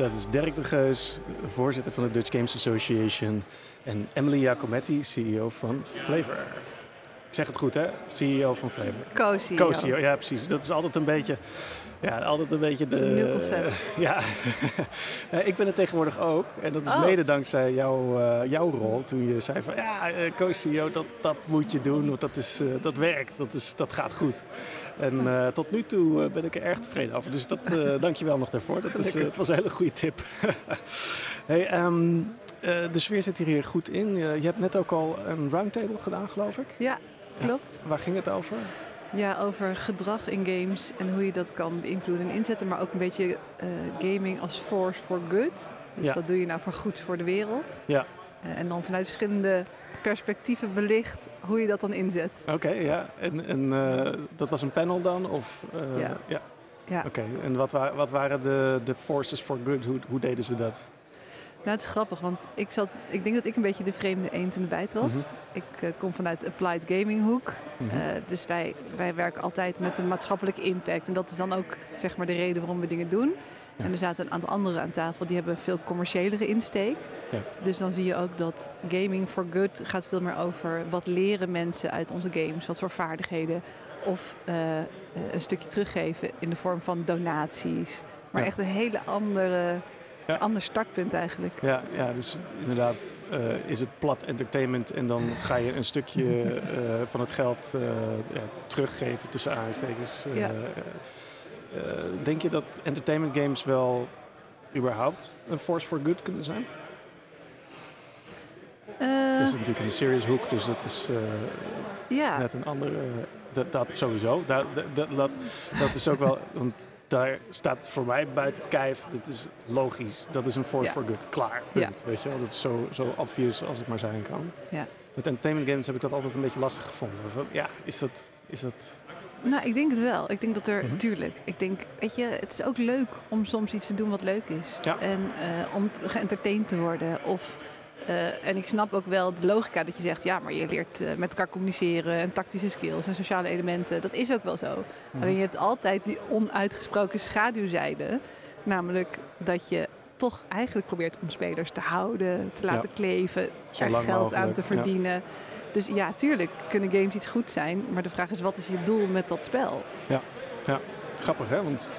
Dat is Dirk de Geus, voorzitter van de Dutch Games Association. En Emily Jacometti, CEO van Flavor. Ik zeg het goed, hè? CEO van Flavor. Co-CEO. Co-CEO, ja precies. Dat is altijd een beetje, ja, altijd een beetje de... Dat is een nieuw concept. ja. Eh, ik ben het tegenwoordig ook. En dat is Oh. mede dankzij jouw, eh, jouw rol. Toen je zei van, ja, eh, co-CEO, dat, dat moet je doen. Want dat, is, dat werkt, dat, is, dat gaat goed. En eh, tot nu toe eh, ben ik er erg tevreden over. Dus dat, eh dank je wel nog daarvoor. Dat, is, dat was een hele goede tip. hey, ehm, eh, de sfeer zit hier goed in. Je hebt net ook al een roundtable gedaan, geloof ik. Ja, klopt. Waar ging het over? Ja, over gedrag in games en hoe je dat kan beïnvloeden en inzetten. Maar ook een beetje eh, gaming als force for good. Dus Ja. wat doe je nou voor goed voor de wereld? Ja. Eh, en dan vanuit verschillende perspectieven belicht hoe je dat dan inzet. Oké, ja. En, en eh, dat was een panel dan? Of, eh, Ja. ja. Ja. Oké, en wat, wa- wat waren de, de forces for good? Hoe, hoe deden ze dat? Nou, het is grappig, want ik, zat, ik denk dat ik een beetje de vreemde eend in de bijt was. Mhm. Ik eh, kom vanuit de Applied Gaming hoek. Mhm. Dus wij, wij werken altijd met een maatschappelijke impact. En dat is dan ook zeg maar, de reden waarom we dingen doen. Ja. En er zaten een aantal anderen aan tafel die hebben een veel commerciëlere insteek. Ja. Dus dan zie je ook dat gaming for good gaat veel meer over wat leren mensen uit onze games, wat voor vaardigheden. Of eh, eh, een stukje teruggeven in de vorm van donaties. Maar Ja. echt een hele andere, Ja. ander startpunt eigenlijk. Ja, ja, dus inderdaad eh, is het plat entertainment en dan ga je een stukje van het geld ja, teruggeven tussen aanstekens. Ja. Denk je dat entertainment games wel überhaupt een force for good kunnen zijn? Eh, Dat is natuurlijk de serious hoek, dus dat is eh, net een andere. eh, dat, dat sowieso. Dat, dat, dat, is ook wel. Want daar staat voor mij buiten kijf. Dat is logisch. Dat is een force Ja. for good. Klaar. Punt. Weet je wel? Dat is zo, zo obvious als het maar zijn kan. Ja. Met entertainment games heb ik dat altijd een beetje lastig gevonden. Ja, is dat. Is dat Nou, ik denk het wel. Ik denk dat er, Mhm. tuurlijk, ik denk, weet je, het is ook leuk om soms iets te doen wat leuk is. Ja. En eh, om te- geëntertained te worden. Of, eh, en ik snap ook wel de logica dat je zegt, ja, maar je leert eh, met elkaar communiceren en tactische skills en sociale elementen. Dat is ook wel zo. Mhm. Alleen je hebt altijd die onuitgesproken schaduwzijde. Namelijk dat je toch eigenlijk probeert om spelers te houden, te laten kleven, Zo er geld aan te ja. verdienen. Dus ja, tuurlijk kunnen games iets goed zijn. Maar de vraag is, wat is je doel met dat spel? grappig, hè? Want.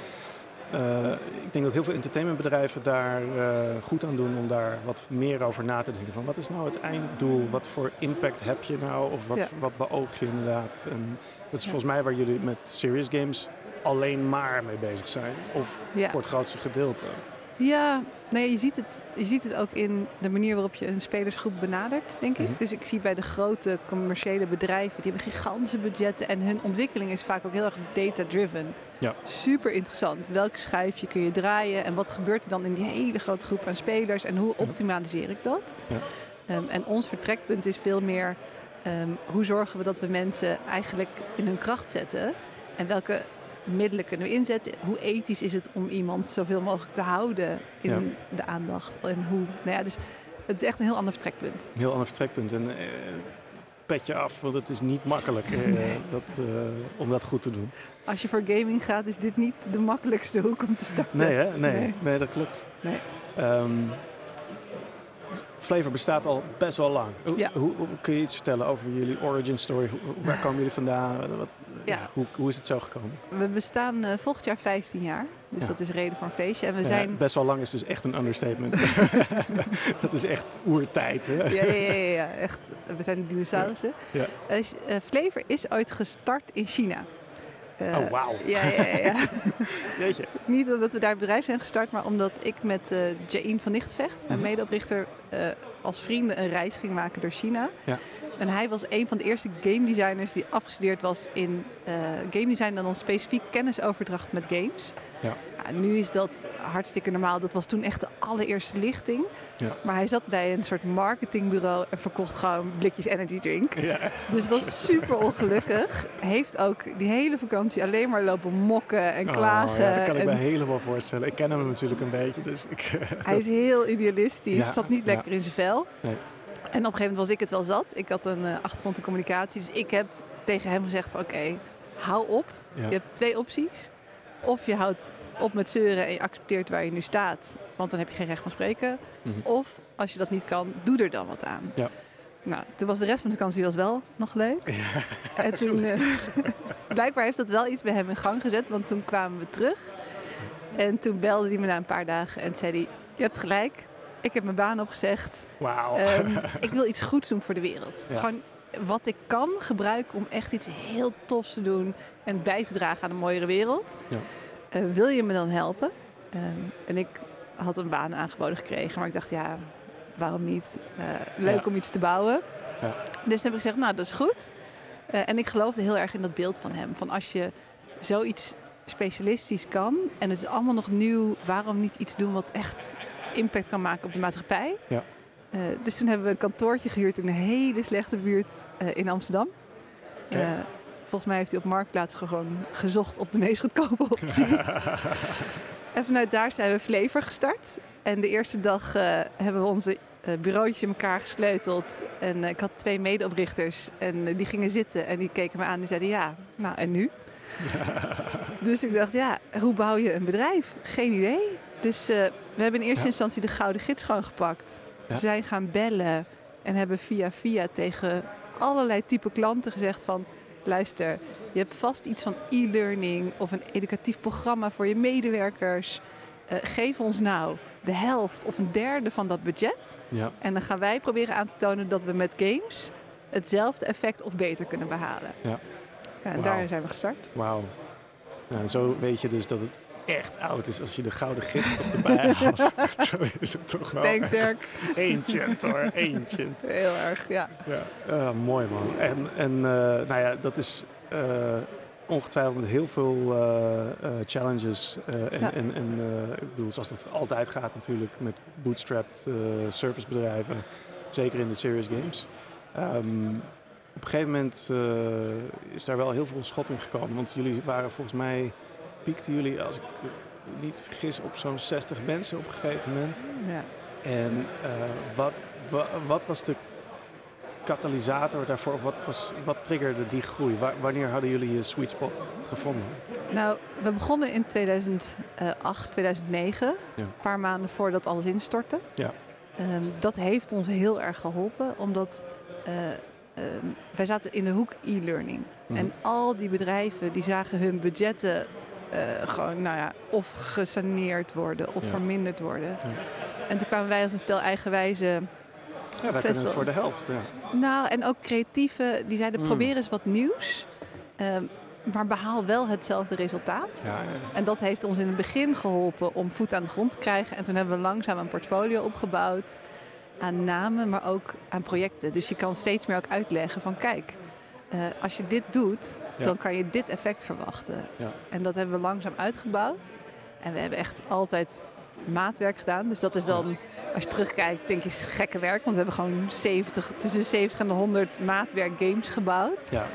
eh, ik denk dat heel veel entertainmentbedrijven daar eh, goed aan doen om daar wat meer over na te denken. Van wat is nou het einddoel? Wat voor impact heb je nou? Of wat, Ja. wat beoog je inderdaad? En dat is Ja. volgens mij waar jullie met serious games alleen maar mee bezig zijn. Of Ja. voor het grootste gedeelte. Ja, nee, je, ziet het, je ziet het ook in de manier waarop je een spelersgroep benadert, denk ik. Mhm. Dus ik zie bij de grote commerciële bedrijven, die hebben gigantische budgetten en hun ontwikkeling is vaak ook heel erg data-driven. Ja. Super interessant. Welk schuifje kun je draaien en wat gebeurt er dan in die hele grote groep aan spelers en hoe optimaliseer ik dat? Ja. Ehm, en ons vertrekpunt is veel meer ehm, hoe zorgen we dat we mensen eigenlijk in hun kracht zetten en welke middelen kunnen we inzetten? Hoe ethisch is het om iemand zoveel mogelijk te houden in Ja. de aandacht? En hoe, nou ja, dus het is echt een heel ander vertrekpunt. Heel ander vertrekpunt. En eh, pet je af, want het is niet makkelijk eh, dat, eh, om dat goed te doen. Als je voor gaming gaat, is dit niet de makkelijkste hoek om te starten. Nee, hè? Nee, Nee. nee. dat klopt. Nee. Ehm, Flavor bestaat al best wel lang. Hoe, Ja. hoe, hoe- kun je iets vertellen over jullie origin story? Hoe, waar komen jullie vandaan? Wat- Ja. ja, hoe, hoe is het zo gekomen? We bestaan eh, volgend jaar 15 jaar. Dus Ja. dat is reden voor een feestje. En we zijn... best wel lang is dus echt een understatement. dat is echt oertijd. Hè? Ja, ja, ja, echt. We zijn de dinosaurussen. Ja. Eh, eh, Flavor is ooit gestart in China. Oh, wauw. Ja, ja, ja. ja. Niet omdat we daar het bedrijf zijn gestart, maar omdat ik met eh Jain van Nichtvecht, mijn Mhm. medeoprichter, als vrienden een reis gingen maken door China. Ja. En hij was een van de eerste game designers die afgestudeerd was in eh, game design en dan specifiek kennisoverdracht met games. Ja. Ja, nu is dat hartstikke normaal. Dat was toen echt de allereerste lichting. Ja. Maar hij zat bij een soort marketingbureau en verkocht gewoon blikjes energy drink. Ja. Dus was super ongelukkig. Heeft ook die hele vakantie alleen maar lopen mokken en klagen. Oh, ja, dat kan ik En me helemaal voorstellen. Ik ken hem natuurlijk een beetje, dus ik... hij is heel idealistisch, zat niet lekker in zijn vel. Nee. En op een gegeven moment was ik het wel zat. Ik had een eh, achtergrond in communicatie. Dus ik heb tegen hem gezegd van oké, hou op. Ja. Je hebt twee opties. Of je houdt op met zeuren en je accepteert waar je nu staat. Want dan heb je geen recht van spreken. Mhm. Of als je dat niet kan, doe er dan wat aan. Ja. Nou, toen was de rest van de vakantie was wel nog leuk. En toen, eh, blijkbaar heeft dat wel iets bij hem in gang gezet. Want toen kwamen we terug. En toen belde hij me na een paar dagen en zei hij... Je hebt gelijk, ik heb mijn baan opgezegd. Wauw. Ehm, ik wil iets goeds doen voor de wereld. Ja. Gewoon wat ik kan gebruiken om echt iets heel tofs te doen en bij te dragen aan een mooiere wereld. Ja. Eh, wil je me dan helpen? Ehm, en ik had een baan aangeboden gekregen, maar ik dacht ja, waarom niet? Eh, leuk Ja. om iets te bouwen. Ja. Dus toen heb ik gezegd, nou dat is goed. Eh, en ik geloofde heel erg in dat beeld van hem. Van als je zoiets specialistisch kan en het is allemaal nog nieuw, waarom niet iets doen wat echt impact kan maken op de maatschappij? Ja. Eh, dus toen hebben we een kantoortje gehuurd in een hele slechte buurt eh, in Amsterdam. Eh, volgens mij heeft hij op Marktplaats gewoon gezocht op de meest goedkope optie. en vanuit daar zijn we Flavor gestart. En de eerste dag hebben we onze eh, bureautje in elkaar gesleuteld. En ik had twee medeoprichters en die gingen zitten en die keken me aan en zeiden ja, nou en nu? dus ik dacht ja, hoe bouw je een bedrijf? Geen idee. Dus eh, we hebben in eerste Ja. instantie de gouden gids gewoon gepakt. Ja. Zijn gaan bellen en hebben via via tegen allerlei type klanten gezegd van... luister, je hebt vast iets van e-learning of een educatief programma voor je medewerkers. Eh, geef ons nou de helft of een derde van dat budget. Ja. En dan gaan wij proberen aan te tonen dat we met games hetzelfde effect of beter kunnen behalen. Ja. Ja, en daar zijn we gestart. Wauw. Nou, en zo weet je dus dat het echt oud is als je de gouden gids nog erbij haalt. zo is het toch wel. Denk Dirk. Ancient hoor, ancient. Heel erg, ja. Ja, eh, mooi man. En, en eh, nou ja, dat is eh, ongetwijfeld met heel veel eh, challenges. en Ja. en, en ik bedoel, zoals dat altijd gaat natuurlijk met bootstrapped servicebedrijven. Zeker in de serious games. Ehm, op een gegeven moment is daar wel heel veel schot in gekomen. Want jullie waren volgens mij, piekten jullie, als ik het niet vergis, op zo'n 60 mensen op een gegeven moment. ja. En eh, wat, wa- wat was de katalysator daarvoor? Of wat, was, wat triggerde die groei? Wa- wanneer hadden jullie je sweet spot gevonden? Nou, we begonnen in 2008, 2009. Ja. Een paar maanden voordat alles instortte. Ja. Ehm, dat heeft ons heel erg geholpen, omdat eh, ehm, wij zaten in de hoek e-learning. Mhm. En al die bedrijven die zagen hun budgetten gewoon, nou ja, of gesaneerd worden of Ja. verminderd worden. En toen kwamen wij als een stel eigenwijze ja, wij kunnen het voor de helft. Ja. nou, en ook creatieve, die zeiden Mm. probeer eens wat nieuws. Ehm, maar behaal wel hetzelfde resultaat. Ja, ja. En dat heeft ons in het begin geholpen om voet aan de grond te krijgen. En toen hebben we langzaam een portfolio opgebouwd aan namen, maar ook aan projecten. Dus je kan steeds meer ook uitleggen van kijk, eh, als je dit doet, Ja. dan kan je dit effect verwachten. Ja. En dat hebben we langzaam uitgebouwd. En we hebben echt altijd maatwerk gedaan. Dus dat is dan, als je terugkijkt, denk je is gekke werk. Want we hebben gewoon 70, tussen de 70 en de 100 maatwerk games gebouwd. ja.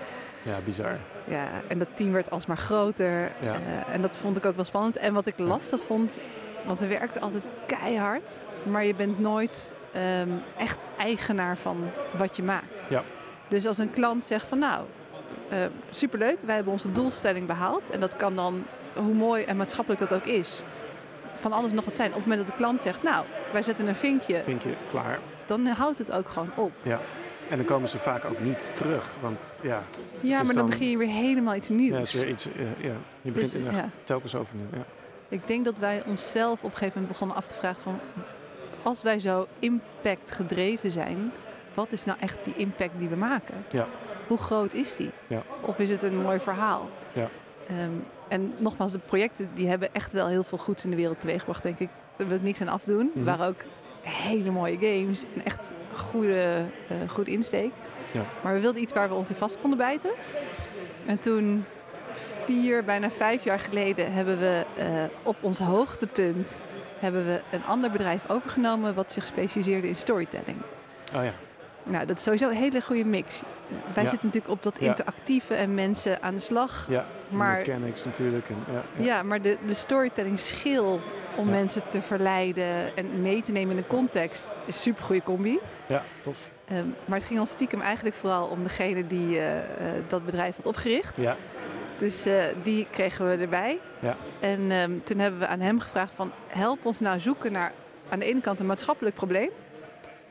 ja, bizar. Ja, en dat team werd alsmaar groter. Ja. Eh, en dat vond ik ook wel spannend. En wat ik lastig vond, want we werkten altijd keihard. Maar je bent nooit ehm, echt eigenaar van wat je maakt. Ja. Dus als een klant zegt van nou, eh, superleuk, wij hebben onze doelstelling behaald. En dat kan dan, hoe mooi en maatschappelijk dat ook is, van alles nog wat zijn. Op het moment dat de klant zegt, nou, wij zetten een vinkje, Vind je klaar? dan houdt het ook gewoon op. En dan komen ze vaak ook niet terug. Want ja, Ja, maar dan dan- begin je weer helemaal iets nieuws. ja is weer iets, eh, ja, je begint Dus, ja. telkens overnieuw. Ja. Ik denk dat wij onszelf op een gegeven moment begonnen af te vragen van... als wij zo impact gedreven zijn, wat is nou echt die impact die we maken? Ja. Hoe groot is die? Ja. Of is het een mooi verhaal? Ja. Ehm, en nogmaals, de projecten die hebben echt wel heel veel goeds in de wereld teweeggebracht, denk ik. Daar wil ik niks aan afdoen. Mhm. Waren ook hele mooie games en echt goede, uh, goede insteek. Ja. Maar we wilden iets waar we ons in vast konden bijten. En toen, vier, bijna vijf jaar geleden, hebben we uh, op ons hoogtepunt hebben we een ander bedrijf overgenomen wat zich specialiseerde in storytelling. Oh ja. Nou, dat is sowieso een hele goede mix. Wij Ja. zitten natuurlijk op dat interactieve en mensen aan de slag. Ja, Maar- mechanics natuurlijk. En, ja, Ja, maar de, de storytelling schil om mensen te verleiden en mee te nemen in een context is een super goede combi. ja, tof. Ehm, maar het ging ons stiekem eigenlijk vooral om degene die eh, eh, dat bedrijf had opgericht. Ja, Dus eh, die kregen we erbij. Ja. En ehm, toen hebben we aan hem gevraagd van help ons nou zoeken naar aan de ene kant een maatschappelijk probleem.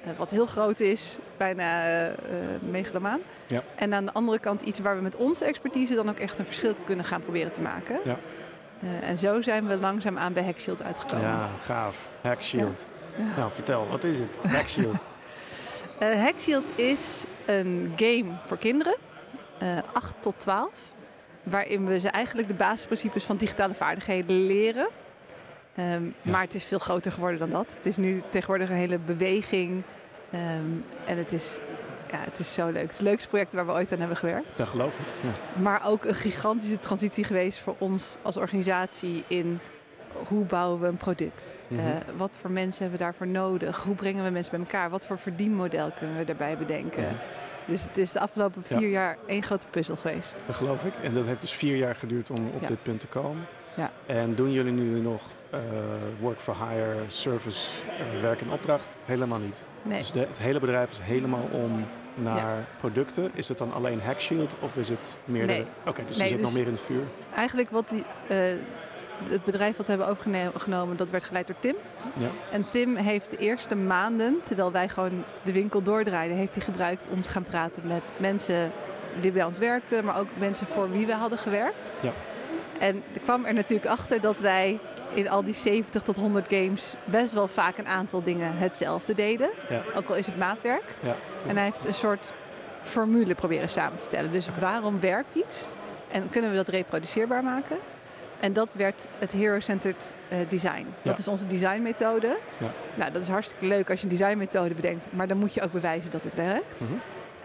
Eh, wat heel groot is, bijna eh, megalomaan. Ja. En aan de andere kant iets waar we met onze expertise dan ook echt een verschil kunnen gaan proberen te maken. Ja. Eh, en zo zijn we langzaamaan bij Hackshield uitgekomen. ja, gaaf. Hack Shield. Ja. Nou, vertel, wat is het? Hack Shield. Eh, Hackshield is een game voor kinderen, eh 8 tot 12, waarin we ze eigenlijk de basisprincipes van digitale vaardigheden leren. Ehm, Ja. Maar het is veel groter geworden dan dat. Het is nu tegenwoordig een hele beweging ehm, en het is, ja, het is zo leuk. Het is het leukste project waar we ooit aan hebben gewerkt. Dat geloof ik. Ja. Maar ook een gigantische transitie geweest voor ons als organisatie in hoe bouwen we een product? Mhm. Eh, wat voor mensen hebben we daarvoor nodig? Hoe brengen we mensen bij elkaar? Wat voor verdienmodel kunnen we daarbij bedenken? Mhm. Dus het is de afgelopen Ja. vier jaar één grote puzzel geweest. Dat geloof ik. En dat heeft dus vier jaar geduurd om op Ja. dit punt te komen. Ja. En doen jullie nu nog eh, work for hire, service, eh, werk in opdracht? Helemaal niet. Nee. Dus de- het hele bedrijf is helemaal om naar producten. Is het dan alleen Hackshield of is het meer? Nee. Oké, dus Nee, er zit nog dus- meer in het vuur. Eigenlijk wat die, eh, het bedrijf wat we hebben overgenomen, dat werd geleid door Tim. Ja. En Tim heeft de eerste maanden, terwijl wij gewoon de winkel doordraaiden, heeft hij gebruikt om te gaan praten met mensen die bij ons werkten, maar ook mensen voor wie we hadden gewerkt. Ja. En er kwam er natuurlijk achter dat wij in al die 70 tot 100 games best wel vaak een aantal dingen hetzelfde deden. Ja. Ook al is het maatwerk. Ja, En hij heeft een soort formule proberen samen te stellen. Dus waarom werkt iets? En kunnen we dat reproduceerbaar maken? En dat werd het Hero-Centered eh, Design. Dat Ja. is onze designmethode. Ja. Nou, dat is hartstikke leuk als je een designmethode bedenkt. Maar dan moet je ook bewijzen dat het werkt. Mhm.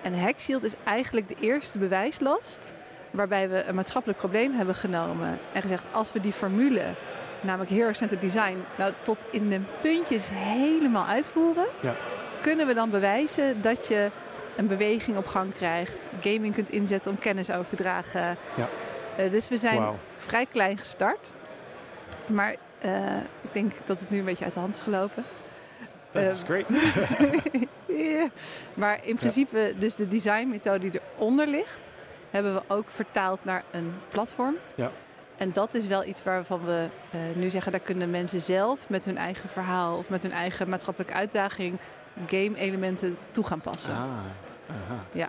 En Hackshield is eigenlijk de eerste bewijslast... waarbij we een maatschappelijk probleem hebben genomen... en gezegd, als we die formule, namelijk Hero-Centered Design... nou tot in de puntjes helemaal uitvoeren... Ja. kunnen we dan bewijzen dat je een beweging op gang krijgt... gaming kunt inzetten om kennis over te dragen. Ja. Eh, dus we zijn vrij klein gestart. Maar eh, ik denk dat het nu een beetje uit de hand is gelopen. That's Ehm, great. Ja. Maar in principe, dus de designmethode die eronder ligt, hebben we ook vertaald naar een platform. Ja. En dat is wel iets waarvan we eh, nu zeggen, daar kunnen mensen zelf met hun eigen verhaal of met hun eigen maatschappelijke uitdaging game-elementen toe gaan passen. Ah, aha. Ja.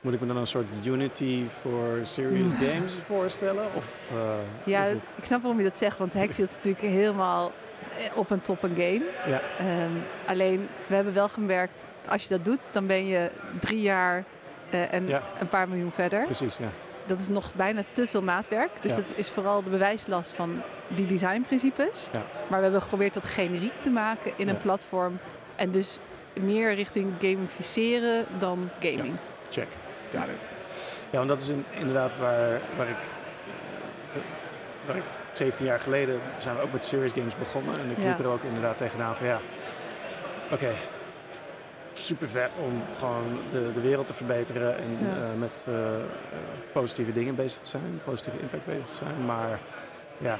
Moet ik me dan een soort Unity voor serious games voorstellen? Of, eh, Ja, het- ik snap waarom je dat zegt, want Hackshield is natuurlijk helemaal eh, op een top een game. Ja. Ehm, alleen, we hebben wel gemerkt, als je dat doet, dan ben je drie jaar eh, en Ja. een paar miljoen verder. Precies, ja. Dat is nog bijna te veel maatwerk. Dus Ja. dat is vooral de bewijslast van die designprincipes. Ja. Maar we hebben geprobeerd dat generiek te maken in een platform. En dus meer richting gamificeren dan gaming. Check. Got it. Ja, want dat is in- inderdaad waar, waar ik... eh, waar ik 17 jaar geleden zijn we ook met serious games begonnen. En ik liep er ook inderdaad tegenaan van ja... Oké, super vet om gewoon de, de wereld te verbeteren en Ja. eh, met eh, eh, positieve dingen bezig te zijn, positieve impact bezig te zijn. Maar ja,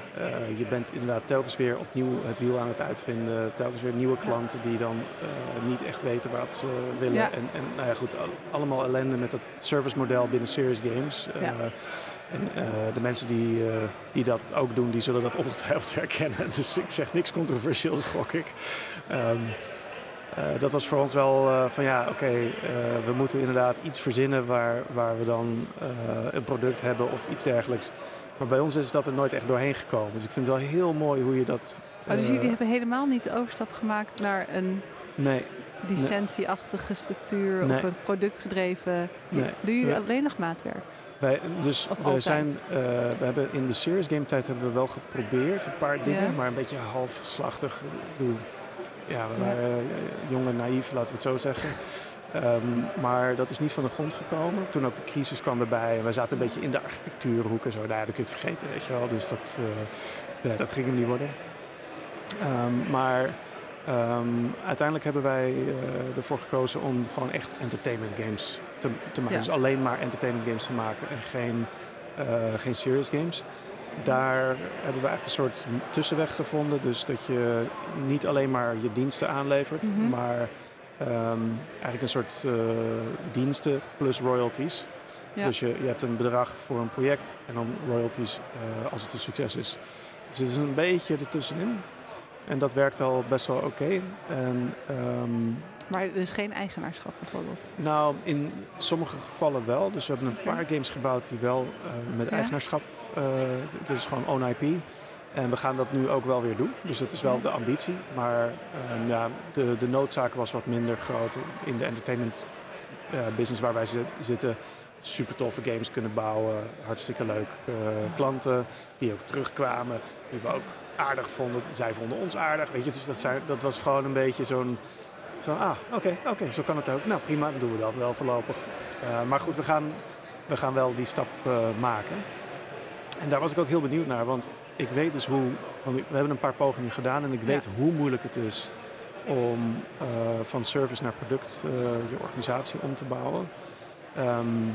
je bent inderdaad telkens weer opnieuw het wiel aan het uitvinden. Telkens weer nieuwe klanten die dan niet echt weten wat ze willen. Ja. En, en nou ja, goed, al- allemaal ellende met het servicemodel binnen Serious Games. Ja. En de mensen die, die dat ook doen, die zullen dat ongetwijfeld herkennen. Dus ik zeg niks controversieels, gok ik. Ehm, eh, dat was voor ons wel eh, van ja, oké, eh, we moeten inderdaad iets verzinnen waar, waar we dan een product hebben of iets dergelijks. Maar bij ons is dat er nooit echt doorheen gekomen. Dus ik vind het wel heel mooi hoe je dat. Oh, dus jullie hebben helemaal niet de overstap gemaakt naar een Nee, licentieachtige structuur Nee. of een productgedreven. Nee. Doen jullie alleen nog maatwerk? wij, dus Of we altijd? zijn, we hebben in de serious game tijd hebben we wel geprobeerd een paar dingen, Ja. maar een beetje halfslachtig. Bedoel, ja, we waren eh, jong en naïef, laten we het zo zeggen. Ehm, maar dat is niet van de grond gekomen. Toen ook de crisis kwam erbij en we zaten een beetje in de architectuurhoek en zo. Daar kun je het vergeten, weet je wel. Dus dat, eh, ja, dat ging hem niet worden. Ehm, maar ehm, uiteindelijk hebben wij eh, ervoor gekozen om gewoon echt entertainment games te, te maken. Ja. Dus alleen maar entertainment games te maken en geen, geen serious games. Daar hebben we eigenlijk een soort tussenweg gevonden. Dus dat je niet alleen maar je diensten aanlevert, Mhm. maar ehm, eigenlijk een soort eh, diensten plus royalties. Ja. Dus je, je hebt een bedrag voor een project en dan royalties eh, als het een succes is. Dus het is een beetje ertussenin. En dat werkt al best wel oké. En ehm, Maar er is geen eigenaarschap bijvoorbeeld. nou, in sommige gevallen wel. Dus we hebben een paar games gebouwd die wel eh, met Ja. eigenaarschap. Eh het is gewoon own IP. En we gaan dat nu ook wel weer doen. Dus dat is wel de ambitie. Maar ehm, ja, de, de noodzaak was wat minder groot in de entertainment eh, business waar wij zi- zitten. Super toffe games kunnen bouwen. Hartstikke leuk. Eh, klanten die ook terugkwamen. Die we ook aardig vonden. Zij vonden ons aardig. Weet je, dus dat, zijn, dat was gewoon een beetje zo'n van, ah, oké, oké, zo kan het ook. Nou prima, dan doen we dat wel voorlopig. Maar goed, we gaan, we gaan wel die stap maken. En daar was ik ook heel benieuwd naar, want ik weet dus hoe... We hebben een paar pogingen gedaan en ik weet hoe moeilijk het is om eh, van service naar product eh, je organisatie om te bouwen. Ehm,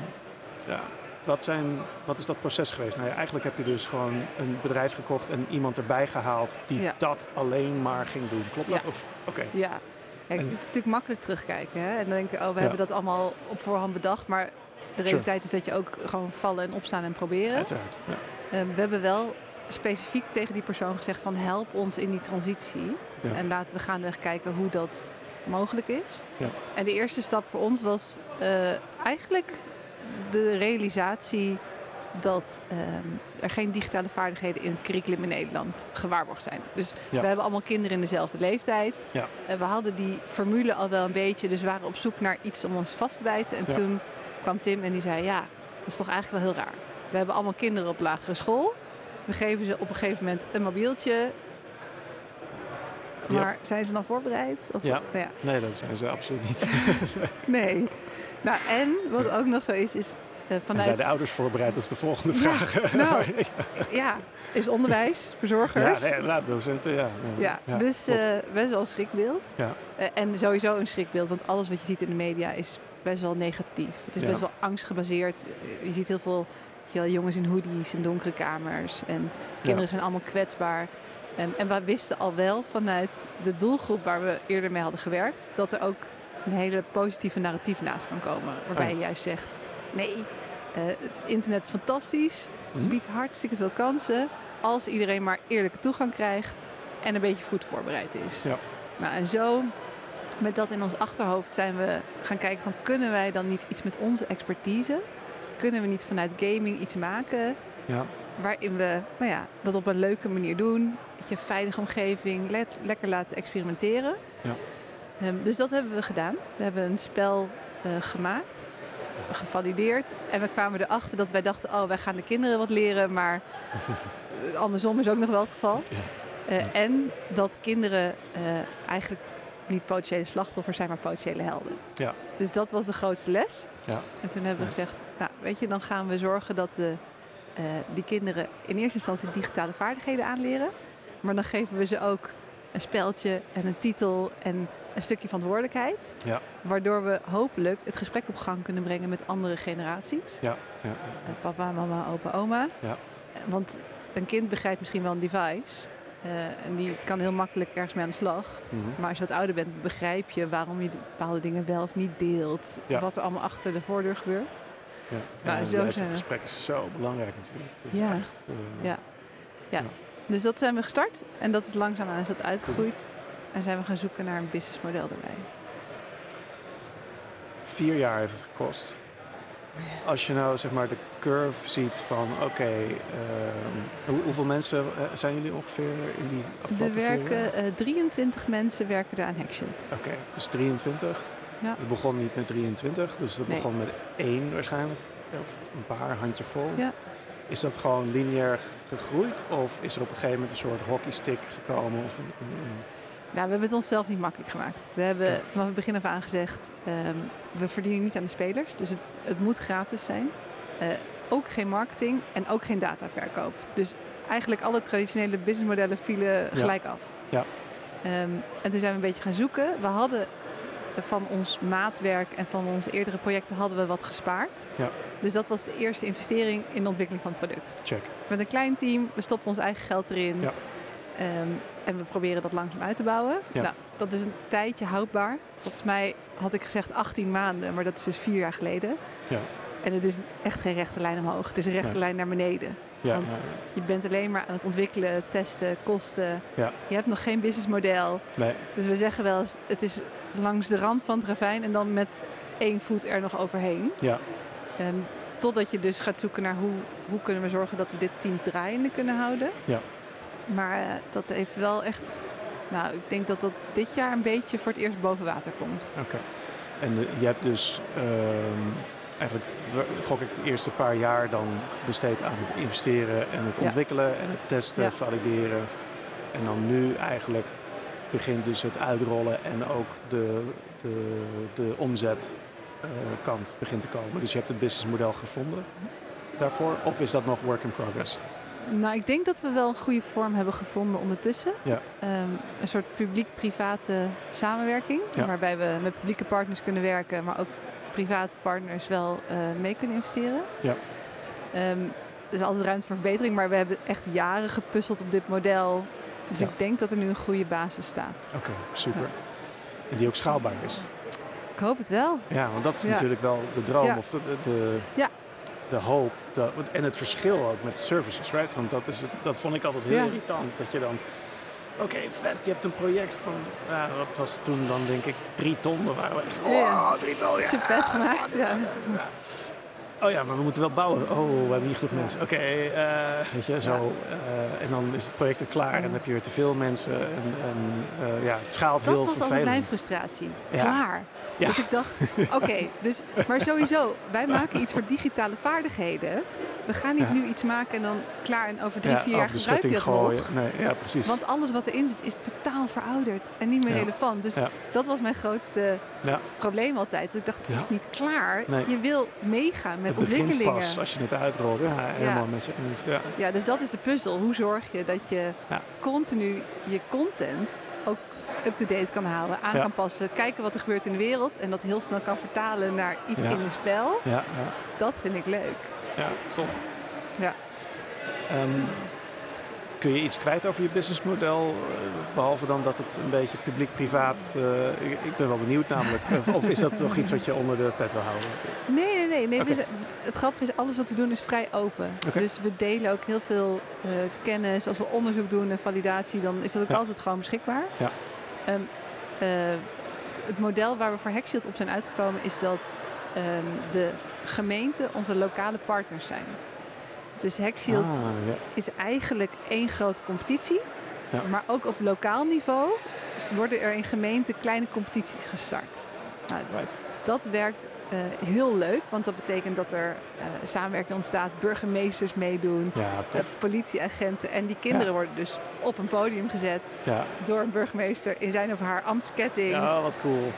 ja, wat, zijn, wat is dat proces geweest? Nou ja, eigenlijk heb je dus gewoon een bedrijf gekocht en iemand erbij gehaald die Ja. dat alleen maar ging doen. Klopt dat? Of, Oké. Ja. Kijk, het is natuurlijk makkelijk terugkijken. Hè? En dan denken, oh, we hebben dat allemaal op voorhand bedacht. Maar de Sure. realiteit is dat je ook gewoon vallen en opstaan en proberen. Uiteraard. Ja. Ehm, we hebben wel specifiek tegen die persoon gezegd van help ons in die transitie. Ja. En laten we gaandeweg kijken hoe dat mogelijk is. Ja. En de eerste stap voor ons was eh, eigenlijk de realisatie dat ehm, er geen digitale vaardigheden in het curriculum in Nederland gewaarborgd zijn. Dus Ja. we hebben allemaal kinderen in dezelfde leeftijd. Ja. En we hadden die formule al wel een beetje, dus we waren op zoek naar iets om ons vast te bijten. En toen kwam Tim en die zei, ja, dat is toch eigenlijk wel heel raar. We hebben allemaal kinderen op lagere school. We geven ze op een gegeven moment een mobieltje. Ja. Maar zijn ze dan voorbereid? Of, Ja. Nou ja. Nee, dat zijn ze absoluut niet. Nee. Nou, en wat ook nog zo is, is eh, vanuit... zijn de ouders voorbereid? Dat is de volgende Ja, vraag. nou, Ja, is onderwijs, ja, verzorgers. nee, inderdaad, docenten, ja. Ja, Ja, dus eh, best wel een schrikbeeld. Ja. Eh, en sowieso een schrikbeeld, want alles wat je ziet in de media is best wel negatief. Het is Ja. best wel angstgebaseerd. Je ziet heel veel je wel, jongens in hoodies in donkere kamers. En kinderen zijn allemaal kwetsbaar. En, en we wisten al wel vanuit de doelgroep waar we eerder mee hadden gewerkt, dat er ook een hele positieve narratief naast kan komen. Waarbij Oh je juist zegt, nee, eh, het internet is fantastisch, Mhm. biedt hartstikke veel kansen als iedereen maar eerlijke toegang krijgt en een beetje goed voorbereid is. Ja. Nou, en zo, met dat in ons achterhoofd, zijn we gaan kijken van kunnen wij dan niet iets met onze expertise? Kunnen we niet vanuit gaming iets maken Ja, waarin we nou ja, dat op een leuke manier doen? Je veilige omgeving, let- lekker laten experimenteren. Ja. Ehm, dus dat hebben we gedaan. We hebben een spel eh, gemaakt, gevalideerd. En we kwamen erachter dat wij dachten, oh, wij gaan de kinderen wat leren, maar andersom is ook nog wel het geval. Ja. Eh. En dat kinderen eh, eigenlijk niet potentiële slachtoffers zijn, maar potentiële helden. Ja. Dus dat was de grootste les. Ja. En toen hebben we gezegd, nou weet je, dan gaan we zorgen dat de, eh, die kinderen in eerste instantie digitale vaardigheden aanleren. Maar dan geven we ze ook een speltje en een titel en een stukje verantwoordelijkheid. Ja. Waardoor we hopelijk het gesprek op gang kunnen brengen met andere generaties. ja, ja. Eh, papa, mama, opa, oma. Ja. Want een kind begrijpt misschien wel een device. Eh, en die kan heel makkelijk ergens mee aan de slag. Mhm. Maar als je wat ouder bent, begrijp je waarom je bepaalde dingen wel of niet deelt. Ja. Wat er allemaal achter de voordeur gebeurt. Ja. Ja, zo juist zijn het gesprek is zo belangrijk natuurlijk. Het is Ja. echt, eh, Ja. Dus dat zijn we gestart. En dat is langzaamaan is dat uitgegroeid. En zijn we gaan zoeken naar een businessmodel erbij. Vier jaar heeft het gekost. Als je nou zeg maar de curve ziet van oké, ehm, hoe- hoeveel mensen eh, zijn jullie ongeveer in die Er afgelopen jaar? werken eh, 23 mensen werken er aan Hackshield. Oké, dus 23. Ja. Het begon niet met 23, dus dat Nee. begon met één waarschijnlijk. Of een paar, handje vol. Ja. Is dat gewoon lineair gegroeid? Of is er op een gegeven moment een soort hockeystick gekomen? Of een, een- een- Nou, we hebben het onszelf niet makkelijk gemaakt. We hebben vanaf het begin af aan gezegd, ehm, we verdienen niet aan de spelers. Dus het, het moet gratis zijn. Eh, ook geen marketing en ook geen dataverkoop. Dus eigenlijk alle traditionele businessmodellen vielen gelijk af. Ja. Ehm, en toen zijn we een beetje gaan zoeken. We hadden van ons maatwerk en van onze eerdere projecten hadden we wat gespaard. Ja. Dus dat was de eerste investering in de ontwikkeling van het product. Check. Met een klein team, we stoppen ons eigen geld erin. Ja. Ehm, en we proberen dat langzaam uit te bouwen. Ja. Nou, dat is een tijdje houdbaar. Volgens mij had ik gezegd 18 maanden, maar dat is dus vier jaar geleden. Ja. En het is echt geen rechte lijn omhoog. Het is een rechte Nee. lijn naar beneden. Ja, Want- Je bent alleen maar aan het ontwikkelen, testen, kosten. Je hebt nog geen businessmodel. nee, Dus we zeggen wel eens, het is langs de rand van het ravijn en dan met één voet er nog overheen. ja, Ehm, totdat je dus gaat zoeken naar hoe, hoe kunnen we zorgen dat we dit team draaiende kunnen houden. Ja. Maar eh, dat heeft wel echt, nou ik denk dat dat dit jaar een beetje voor het eerst boven water komt. oké. En eh, je hebt dus ehm, eigenlijk, gok ik, de eerste paar jaar dan besteed aan het investeren en het Ja. ontwikkelen en het testen, Ja. valideren. En dan nu eigenlijk begint dus het uitrollen en ook de, de, de omzet eh, kant begint te komen. Dus je hebt het businessmodel gevonden daarvoor? Of is dat nog work in progress? Nou, ik denk dat we wel een goede vorm hebben gevonden ondertussen. Ja. Ehm, een soort publiek-private samenwerking. Ja. Waarbij we met publieke partners kunnen werken, maar ook private partners wel eh, mee kunnen investeren. Ja. Ehm, er is altijd ruimte voor verbetering, maar we hebben echt jaren gepuzzeld op dit model. Dus Ja. ik denk dat er nu een goede basis staat. Oké, super. Ja. En die ook schaalbaar is. Ik hoop het wel. Ja, want dat is natuurlijk wel de droom of de, de, de, Ja. De hoop. De, en het verschil ook met services, right? Want dat, is, het- dat vond ik altijd heel Ja. irritant. Dat je dan, oké, vet, je hebt een project van, ja, wat was toen dan denk ik, drie ton. Waren we echt, oh, Ja. drie ton, ja. Super vet gemaakt. Ja. Oh ja, maar we moeten wel bouwen. Oh, we hebben niet genoeg mensen. Oké, eh, weet je, zo. eh, en dan is het project er klaar en dan heb je weer te veel mensen. En, en eh, ja, het schaalt Dat heel was altijd vervelend. mijn frustratie. Ja. Klaar. Ja. Dat ik dacht, oké, dus, maar sowieso, wij maken iets voor digitale vaardigheden. We gaan niet Ja. nu iets maken en dan klaar en over drie, ja, vier jaar gebruik je dat nog. Nee, ja, precies. Want alles wat erin zit is totaal verouderd en niet meer Ja. relevant. Dus Ja. dat was mijn grootste Ja. probleem altijd. Dat ik dacht, het is niet klaar. Nee. Je wil meegaan met het ontwikkelingen. pas als je het uitrolt. Ja, helemaal met je eens. Ja. Ja, dus dat is de puzzel. Hoe zorg je dat je Ja. continu je content ook up-to-date kan houden, aan kan passen, kijken wat er gebeurt in de wereld en dat heel snel kan vertalen naar iets in een spel. Ja, ja, Dat vind ik leuk. ja, tof. Ja. Ehm, kun je iets kwijt over je businessmodel? eh, Behalve dan dat het een beetje publiek-privaat... eh, ik, ik ben wel benieuwd namelijk. Of- is dat nog iets wat je onder de pet wil houden? Nee, nee, nee. nee we zijn- het grappige is, alles wat we doen is vrij open. Dus we delen ook heel veel eh, kennis. Als we onderzoek doen en validatie, dan is dat ook Ja. altijd gewoon beschikbaar. Ja. Ehm, eh, het model waar we voor Hackshield op zijn uitgekomen is dat ehm, de gemeenten onze lokale partners zijn. Dus Hackshield Ah, ja. is eigenlijk één grote competitie. Ja. Maar ook op lokaal niveau worden er in gemeenten kleine competities gestart. Nou, Right. dat werkt eh, heel leuk, want dat betekent dat er eh, samenwerking ontstaat, burgemeesters meedoen, Ja, eh, politieagenten. En die kinderen Ja. worden dus op een podium gezet Ja. door een burgemeester in zijn of haar ambtsketting. Ja. ja, wat cool.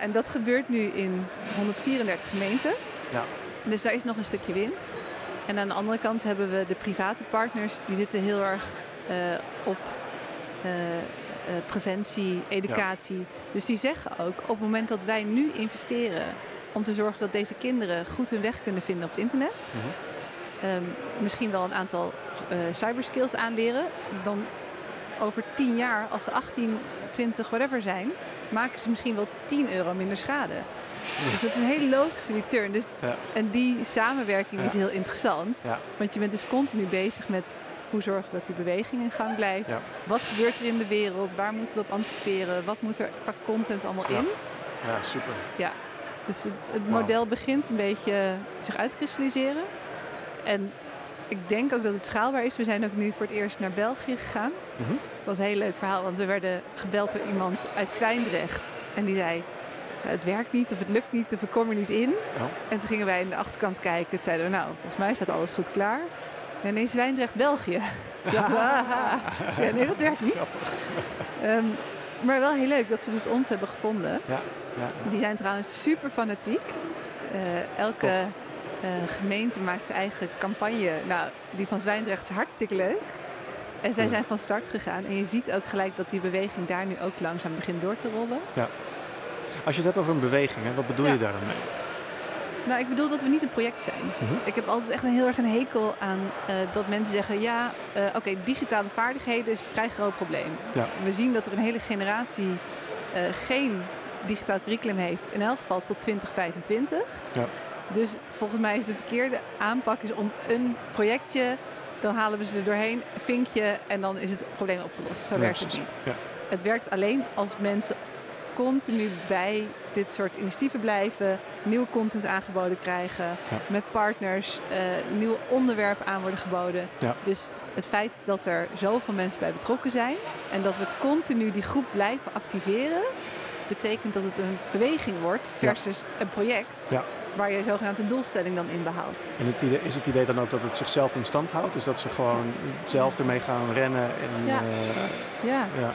en dat gebeurt nu in 134 gemeenten. Ja. Dus daar is nog een stukje winst. En aan de andere kant hebben we de private partners, die zitten heel erg eh, op eh, eh, preventie, educatie. Dus die zeggen ook, op het moment dat wij nu investeren om te zorgen dat deze kinderen goed hun weg kunnen vinden op het internet, Mhm. ehm, misschien wel een aantal cyberskills aanleren, dan over 10 jaar, als ze 18, 20, whatever zijn, maken ze misschien wel 10 euro minder schade. Dus dat is een hele logische return. Dus, Ja. En die samenwerking is Ja. heel interessant. Ja. Want je bent dus continu bezig met hoe zorgen we dat die beweging in gang blijft. Ja. Wat gebeurt er in de wereld? Waar moeten we op anticiperen? Wat moet er qua content allemaal Ja. in? Ja, super. Dus het, model begint een beetje zich uit te kristalliseren. En ik denk ook dat het schaalbaar is. We zijn ook nu voor het eerst naar België gegaan. Mhm. Dat was een heel leuk verhaal, want we werden gebeld door iemand uit Zwijndrecht. En die zei, "Ja, het werkt niet of het lukt niet of ik kom er niet in. En toen gingen wij aan de achterkant kijken. Toen zeiden we, nou, volgens mij staat alles goed klaar. Ja, nee, Zwijndrecht, België. Ik dacht, "Haha." ja, nee, dat werkt niet. Ehm, maar wel heel leuk dat ze dus ons hebben gevonden. Ja, ja, Die zijn trouwens super fanatiek. Eh, elke uh, gemeente maakt zijn eigen campagne. Nou, die van Zwijndrecht is hartstikke leuk. En zij Ja. zijn van start gegaan. En je ziet ook gelijk dat die beweging daar nu ook langzaam begint door te rollen. Als je het hebt over een beweging, hè, wat bedoel Ja. je daar dan mee? Nou, ik bedoel dat we niet een project zijn. Mhm. Ik heb altijd echt een heel erg een hekel aan eh, dat mensen zeggen... ja, eh, oké, digitale vaardigheden is een vrij groot probleem. Ja. We zien dat er een hele generatie eh, geen digitaal curriculum heeft. In elk geval tot 2025. Ja. Dus volgens mij is de verkeerde aanpak is om een projectje... dan halen we ze er doorheen, vinkje en dan is het probleem opgelost. Zo Ja, werkt het niet. Ja. Het werkt alleen als mensen continu bij dit soort initiatieven blijven, nieuwe content aangeboden krijgen, Ja. met partners, eh, nieuwe onderwerpen aan worden geboden. Ja. Dus het feit dat er zoveel mensen bij betrokken zijn en dat we continu die groep blijven activeren, betekent dat het een beweging wordt versus een project waar je zogenaamd een doelstelling dan in behaalt. En het idee, is het idee dan ook dat het zichzelf in stand houdt? Dus dat ze gewoon zelf ermee gaan rennen en Ja. eh, Ja, Ja.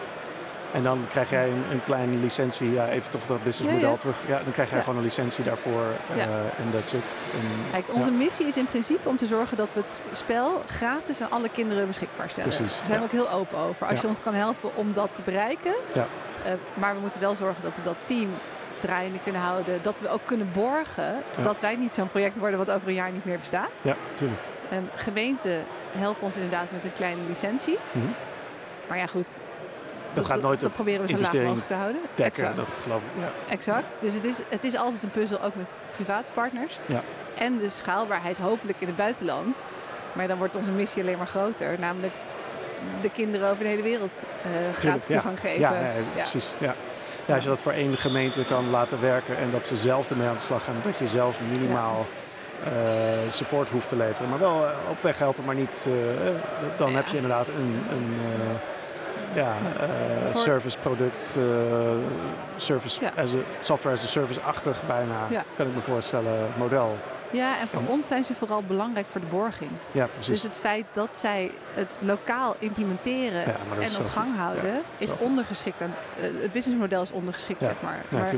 En dan krijg jij een, een kleine licentie, ja, even toch dat businessmodel Ja, ja. terug. Ja, dan krijg jij gewoon een licentie daarvoor eh, en that's it. En, Kijk, onze missie is in principe om te zorgen dat we het spel gratis aan alle kinderen beschikbaar stellen. Precies, Daar zijn we ook heel open over. Als je ons kan helpen om dat te bereiken. Ja. Eh, maar we moeten wel zorgen dat we dat team draaiende kunnen houden. Dat we ook kunnen borgen dat wij niet zo'n project worden wat over een jaar niet meer bestaat. ja, tuurlijk. Ehm, gemeenten helpen ons inderdaad met een kleine licentie. Mhm. Maar ja, goed. Dat gaat nooit dat proberen we zo laag mogelijk te houden. Dekken, Exact. dat geloof ik. Ja. Exact. Dus het is, het is altijd een puzzel, ook met private partners. Ja. En de schaalbaarheid hopelijk in het buitenland. Maar dan wordt onze missie alleen maar groter. Namelijk de kinderen over de hele wereld eh gratis Tuurlijk, ja. toegang geven. Ja, ja, ja, precies. Ja. Ja, als je dat voor één gemeente kan laten werken en dat ze zelf ermee aan de slag gaan, dat je zelf minimaal eh, support hoeft te leveren. Maar wel eh, op weg helpen, maar niet. dan heb je inderdaad een, een ja, Voor- service product, eh, service Ja. as a, software as a service-achtig bijna, Ja. kan ik me voorstellen, model. Ja, en voor ons zijn ze vooral belangrijk voor de borging. Ja, Dus precies. het feit dat zij het lokaal implementeren en op gang goed. houden, is ondergeschikt aan. het businessmodel is ondergeschikt, zeg maar. Maar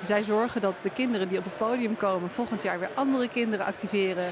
zij zorgen dat de kinderen die op het podium komen volgend jaar weer andere kinderen activeren.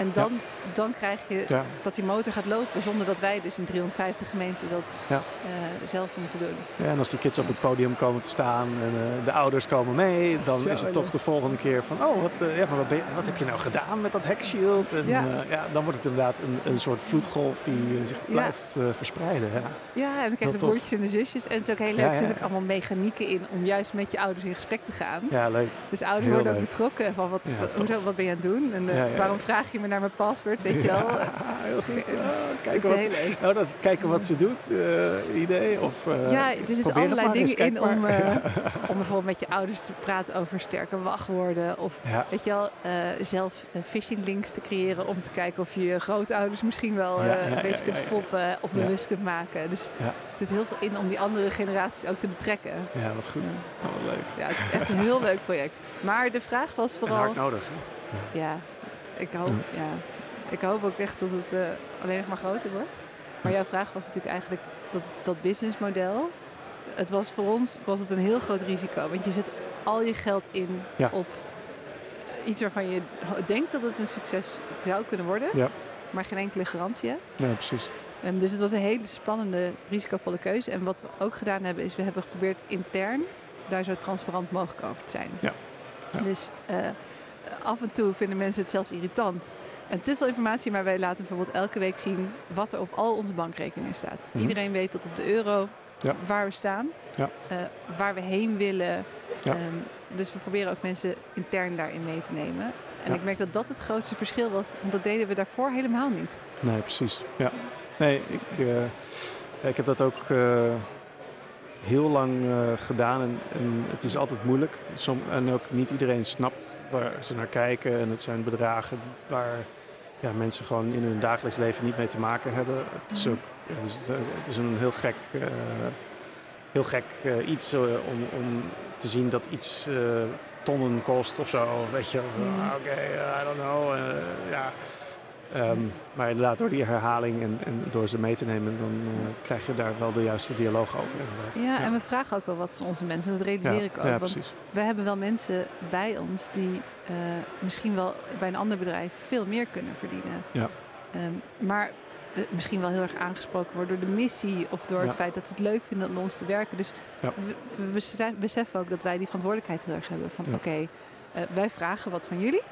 En dan, dan krijg je Ja. dat die motor gaat lopen zonder dat wij dus in 350 gemeenten dat Ja. eh, zelf moeten doen. Ja, en als die kids op het podium komen te staan en eh, de ouders komen mee, dan Zo is het toch de volgende keer van, oh, wat, eh, ja, maar wat, ben je- wat heb je nou gedaan met dat hackshield? En Ja. dan wordt het inderdaad een, een soort vloedgolf die zich blijft verspreiden. Ja. Ja, en dan krijg je de broertjes en de zusjes. En het is ook heel leuk, er zitten ook allemaal mechanieken in om juist met je ouders in gesprek te gaan. ja, leuk. Dus ouders Heel worden ook betrokken van wat, hoezo, wat ben je aan het doen? En waarom vraag je me naar mijn paswoord, weet je wel? Ja, heel goed. Ah, Het kijken, wat, heel leuk. nou, dat, is kijken wat ze doet, eh, idee. Of, eh, Ja, er zitten allerlei maar dingen in om, eh, om bijvoorbeeld met je ouders te praten over sterke wachtwoorden. Of Ja. weet je wel, eh, zelf phishing links te creëren om te kijken of je je grootouders misschien wel Ja, eh, ja, een beetje ja, kunt foppen of Ja. bewust kunt maken. Dus Ja. er zit heel veel in om die andere generaties ook te betrekken. ja, wat goed. Ja. Oh, wat leuk. Ja, het is echt een heel leuk project. Maar de vraag was En vooral... hard nodig. hè? Ja, ik hoop, Ja. ik hoop ook echt dat het eh, alleen nog maar groter wordt. Maar jouw vraag was natuurlijk eigenlijk dat, dat businessmodel. Het was voor ons was het een heel groot risico. Want je zet al je geld in Ja. op iets waarvan je denkt dat het een succes zou kunnen worden. Ja. Maar geen enkele garantie hebt. Nee, precies. Ehm, dus het was een hele spannende, risicovolle keuze. En wat we ook gedaan hebben, is we hebben geprobeerd intern daar zo transparant mogelijk over te zijn. Ja. Ja. Dus eh, af en toe vinden mensen het zelfs irritant. En te veel informatie, maar wij laten bijvoorbeeld elke week zien wat er op al onze bankrekeningen staat. Mhm. Iedereen weet tot op de euro Ja. waar we staan, Ja. eh, waar we heen willen. Ja. Ehm, dus we proberen ook mensen intern daarin mee te nemen. En ik merk dat dat het grootste verschil was, want dat deden we daarvoor helemaal niet. Nee, precies. Ja. Nee, ik, eh, ik heb dat ook eh, heel lang eh, gedaan en, en het is altijd moeilijk. Som, en ook niet iedereen snapt waar ze naar kijken. En het zijn bedragen waar ja, mensen gewoon in hun dagelijks leven niet mee te maken hebben. Het is, ook, ja, het is, het is een heel gek, eh, heel gek eh, iets om, om te zien dat iets tonnen kost of zo. Of weet je, Mm. ah, oké, I don't know. ja. Ehm, maar inderdaad, door die herhaling en, en door ze mee te nemen, dan uh, krijg je daar wel de juiste dialoog over. Ja, ja, en we vragen ook wel wat van onze mensen. Dat realiseer ja, ik ook. Ja, want we hebben wel mensen bij ons die uh, misschien wel bij een ander bedrijf veel meer kunnen verdienen. Ja. Um, maar uh, misschien wel heel erg aangesproken worden door de missie of door het feit dat ze het leuk vinden om ons te werken. Dus we, we besef- beseffen ook dat wij die verantwoordelijkheid heel erg hebben. Van oké, eh, wij vragen wat van jullie.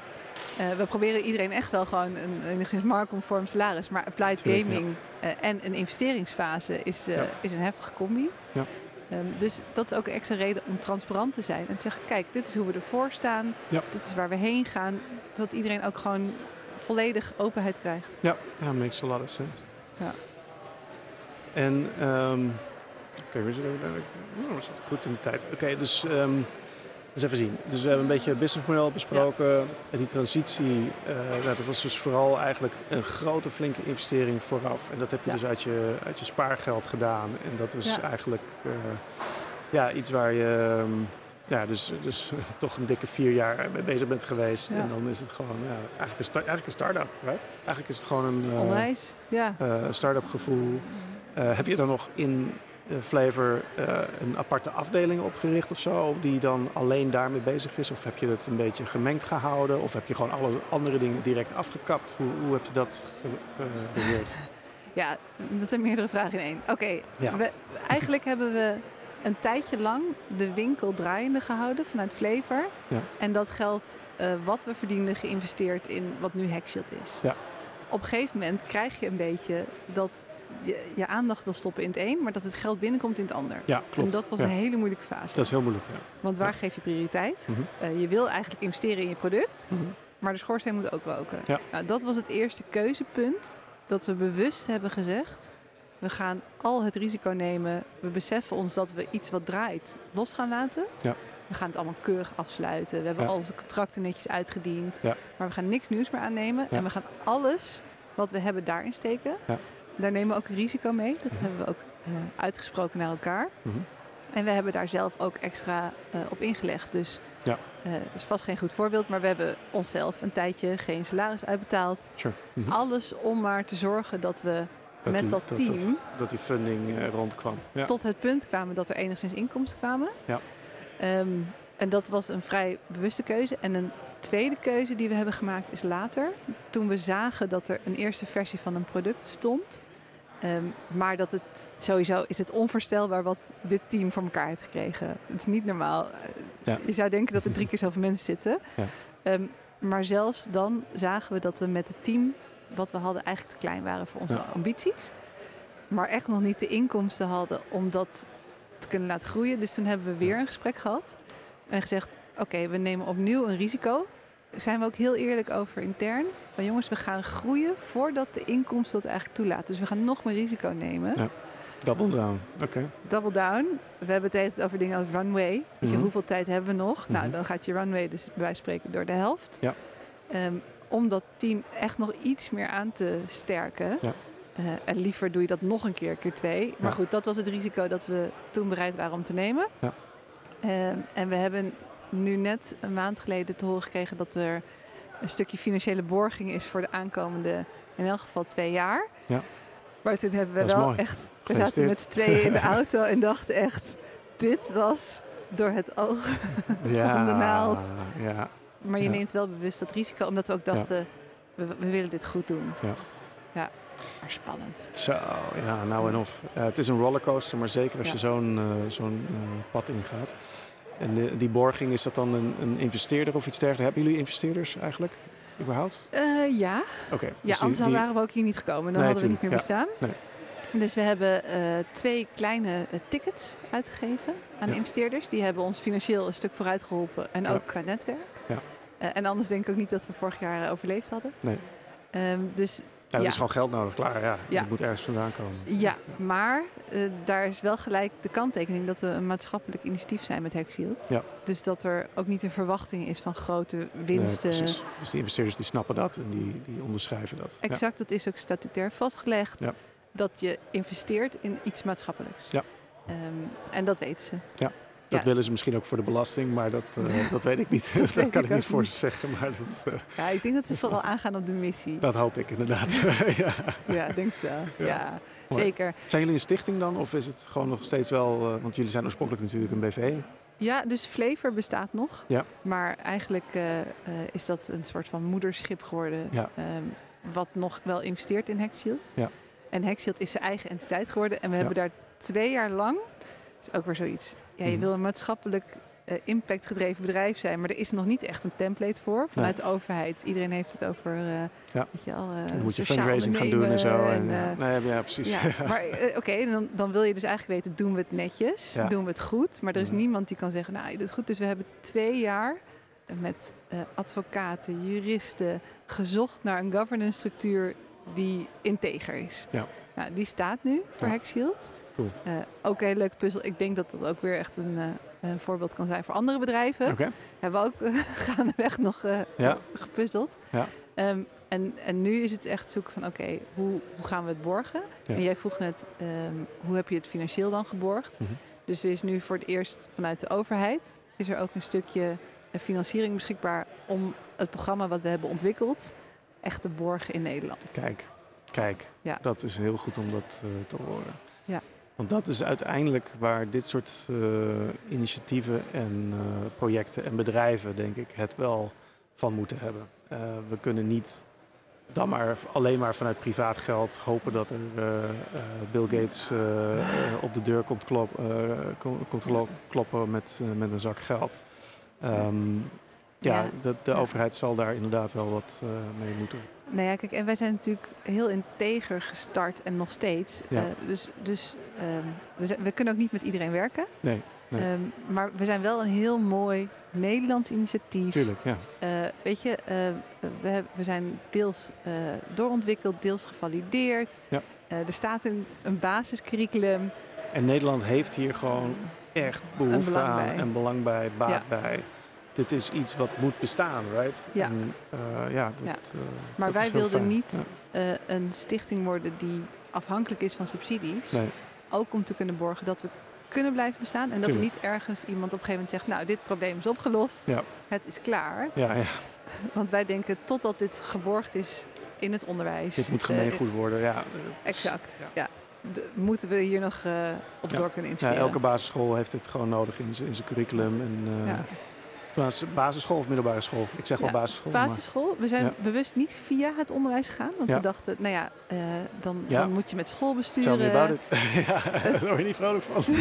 Eh, we proberen iedereen echt wel gewoon een enigszins marktconform salaris. Maar applied Tuurlijk, ja. gaming eh, en een investeringsfase is, eh, Ja. is een heftige combi. Ja. Ehm, dus dat is ook een extra reden om transparant te zijn. En te zeggen, kijk, dit is hoe we ervoor staan. Dit is waar we heen gaan. Zodat iedereen ook gewoon volledig openheid krijgt. Ja, ja, makes a lot of sense. Ja. En, ehm oké, oh, we zitten goed in de tijd. Oké, dus ehm eens even zien. Dus we hebben een beetje het businessmodel besproken. Die transitie, eh, nou, dat was dus vooral eigenlijk een grote, flinke investering vooraf. En dat heb je Ja. dus uit je, uit je spaargeld gedaan. En dat is Ja. eigenlijk eh, ja, iets waar je... ehm, ja, dus, dus toch een dikke vier jaar mee bezig bent geweest. En dan is het gewoon ja, eigenlijk, een sta- eigenlijk een start-up, right? Eigenlijk is het gewoon een eh, Onwijs. Ja. start-up gevoel. Eh, heb je dan nog in Flavor eh, een aparte afdeling opgericht of zo? Die dan alleen daarmee bezig is? Of heb je het een beetje gemengd gehouden? Of heb je gewoon alle andere dingen direct afgekapt? Hoe, hoe heb je dat gebeheerd? ja, dat zijn meerdere vragen in één. Oké, Ja. eigenlijk hebben we een tijdje lang de winkel draaiende gehouden vanuit Flavor. Ja. En dat geld eh, wat we verdienden geïnvesteerd in wat nu Hackshield is. Ja. Op een gegeven moment krijg je een beetje dat je, je aandacht wil stoppen in het een, maar dat het geld binnenkomt in het ander. Ja, klopt. En dat was Ja, een hele moeilijke fase. Dat is heel moeilijk, ja. Want waar ja. geef je prioriteit? Mhm. Eh, je wil eigenlijk investeren in je product, Mhm. maar de schoorsteen moet ook roken. Ja. Nou, dat was het eerste keuzepunt dat we bewust hebben gezegd. We gaan al het risico nemen. We beseffen ons dat we iets wat draait los gaan laten. Ja. We gaan het allemaal keurig afsluiten. We hebben al onze contracten netjes uitgediend. Ja. Maar we gaan niks nieuws meer aannemen. En we gaan alles wat we hebben daarin steken. Ja. Daar nemen we ook een risico mee. Dat hebben we ook eh, uitgesproken naar elkaar. Mhm. En we hebben daar zelf ook extra eh, op ingelegd. Dus Ja. eh, dat is vast geen goed voorbeeld, maar we hebben onszelf een tijdje geen salaris uitbetaald. Sure. Mhm. Alles om maar te zorgen dat we met die- dat team Dat, dat die funding rondkwam. Ja. tot het punt kwamen dat er enigszins inkomsten kwamen. Ja. Ehm, en dat was een vrij bewuste keuze. En een tweede keuze die we hebben gemaakt is later. Toen we zagen dat er een eerste versie van een product stond. Ehm, maar dat het sowieso is het onvoorstelbaar wat dit team voor elkaar heeft gekregen. Het is niet normaal. Eh, Ja. Je zou denken dat er drie keer zoveel mensen zitten. Ja. Ehm, maar zelfs dan zagen we dat we met het team wat we hadden eigenlijk te klein waren voor onze Ja. ambities. Maar echt nog niet de inkomsten hadden om dat te kunnen laten groeien. Dus toen hebben we weer een gesprek gehad. En gezegd, oké, we nemen opnieuw een risico. Zijn we ook heel eerlijk over intern. Van jongens, we gaan groeien voordat de inkomsten dat eigenlijk toelaten. Dus we gaan nog meer risico nemen. Ja. Double down. Oké. Double down. We hebben het over dingen als runway. Weet je, Mhm. hoeveel tijd hebben we nog? Nou, Mhm. dan gaat je runway dus bij wijze van spreken door de helft. Ja. Ehm, om dat team echt nog iets meer aan te sterken. Ja. Eh, en liever doe je dat nog een keer, keer twee. Maar Ja. goed, dat was het risico dat we toen bereid waren om te nemen. Ja. Ehm, en we hebben nu net een maand geleden te horen gekregen dat er een stukje financiële borging is voor de aankomende, in elk geval twee jaar. Ja. Maar toen hebben we wel mooi. echt, we zaten met z'n tweeën in de auto en dachten echt, dit was door het oog. Ja. de naald. Ja. Maar je Ja. neemt wel bewust dat risico, omdat we ook dachten, we, we willen dit goed doen. Ja. Ja, maar spannend. Zo, ja, nou en of. Eh, het is een rollercoaster, maar zeker als je zo'n eh, zo'n eh, pad ingaat. En de- die borging, is dat dan een, een investeerder of iets dergelijks? Hebben jullie investeerders eigenlijk, überhaupt? Eh, ja, Oké. ja dus anders die- waren we ook hier niet gekomen. Dan Nee, hadden we niet meer bestaan. Dus we hebben eh, twee kleine eh, tickets uitgegeven aan Ja. investeerders. Die hebben ons financieel een stuk vooruit geholpen en Ja. ook qua netwerk. Ja. Eh, en anders denk ik ook niet dat we vorig jaar eh, overleefd hadden. Nee. Ehm, dus Ja, er Ja. is gewoon geld nodig, klaar. Ja, Ja. Het moet ergens vandaan komen. ja, maar eh, daar is wel gelijk de kanttekening dat we een maatschappelijk initiatief zijn met Hackshield. Ja. Dus dat er ook niet een verwachting is van grote Nee, winsten. precies. Dus die investeerders die snappen dat en die, die onderschrijven dat. Ja. Exact, dat is ook statutair vastgelegd. Ja. Dat je investeert in iets maatschappelijks. Ja. Ehm, en dat weten ze. Ja. Dat Ja. willen ze misschien ook voor de belasting, maar dat, eh, dat weet ik niet. dat kan ik ik niet voor ze zeggen, maar dat, eh, Ja, ik denk dat ze vooral aangaan op de missie. dat hoop ik inderdaad. ja. Ja, ik denk het wel. Ja. Ja, zeker. Zijn jullie een stichting dan, of is het gewoon nog steeds wel, eh, want jullie zijn oorspronkelijk natuurlijk een BV. Ja, dus Flavor bestaat nog. Ja. Maar eigenlijk is dat een soort van moederschip geworden. Ja. ehm, wat nog wel investeert in Hackshield. Ja. En Hackshield is zijn eigen entiteit geworden. En we hebben daar twee jaar lang, dat is ook weer zoiets. Ja, je Mhm. wil een maatschappelijk eh, impactgedreven bedrijf zijn. Maar er is nog niet echt een template voor vanuit de overheid. Iedereen heeft het over, eh Ja. weet je al, eh, Dan moet je fundraising gaan doen en zo. En, en, ja. nee, ja, precies. ja, maar oké, dan, dan wil je dus eigenlijk weten, doen we het netjes? Ja. Doen we het goed? Maar er is Ja. niemand die kan zeggen, nou, je doet het goed. Dus we hebben twee jaar met advocaten, juristen gezocht naar een governance structuur die integer is. Ja. Nou, die staat nu voor. Hackshield. Cool. Eh, ook een hele leuke puzzel. Ik denk dat dat ook weer echt een, eh, een voorbeeld kan zijn voor andere bedrijven. Oké. Hebben we ook eh, gaandeweg nog Ja. gepuzzeld. Ja. Ehm, en, en nu is het echt zoeken van oké, hoe, hoe gaan we het borgen? Ja. En jij vroeg net, ehm, hoe heb je het financieel dan geborgd? Mhm. Dus er is nu voor het eerst vanuit de overheid is er ook een stukje financiering beschikbaar om het programma wat we hebben ontwikkeld echt te borgen in Nederland. Kijk, kijk. Ja. Dat is heel goed om dat te horen. Want dat is uiteindelijk waar dit soort eh, initiatieven en eh, projecten en bedrijven, denk ik, het wel van moeten hebben. Eh, we kunnen niet dan maar alleen maar vanuit privaat geld hopen dat er Bill Gates op de deur komt, klop, kom- komt klo- kloppen met, met een zak geld. Ehm, ja, Ja. De, de overheid zal daar inderdaad wel wat mee moeten. Nou ja, kijk, en wij zijn natuurlijk heel integer gestart en nog steeds. Ja. Eh, dus dus ehm, we kunnen ook niet met iedereen werken. Nee, nee. Ehm, maar we zijn wel een heel mooi Nederlands initiatief. Tuurlijk, ja. Eh, weet je, eh, we, heb- we zijn deels eh, doorontwikkeld, deels gevalideerd. Ja. Eh, er staat een, een basiscurriculum. En Nederland heeft hier gewoon echt behoefte aan en belang bij, baat Ja. bij. Dit is iets wat moet bestaan, right? Ja. En, eh, ja, dat, Ja. eh, Maar dat wij wilden fijn. niet Ja. eh, een stichting worden die afhankelijk is van subsidies. Nee, Ook om te kunnen borgen dat we kunnen blijven bestaan. En dat er niet ergens iemand op een gegeven moment zegt... nou, dit probleem is opgelost, Ja. het is klaar. ja, ja, Want wij denken, totdat dit geborgd is in het onderwijs... dit moet gemeengoed worden. Ja, Exact, Ja. ja. De- moeten we hier nog eh, op Ja. door kunnen Ja, investeren. elke basisschool heeft dit gewoon nodig in zijn curriculum. En, eh, basisschool of middelbare school? Ik zeg wel basisschool. maar- Basisschool, we zijn Ja. bewust niet via het onderwijs gegaan. Want Ja. we dachten, nou ja, eh, dan, dan moet je met Tell schoolbesturen... me about it. ja, daar word je niet vrolijk van.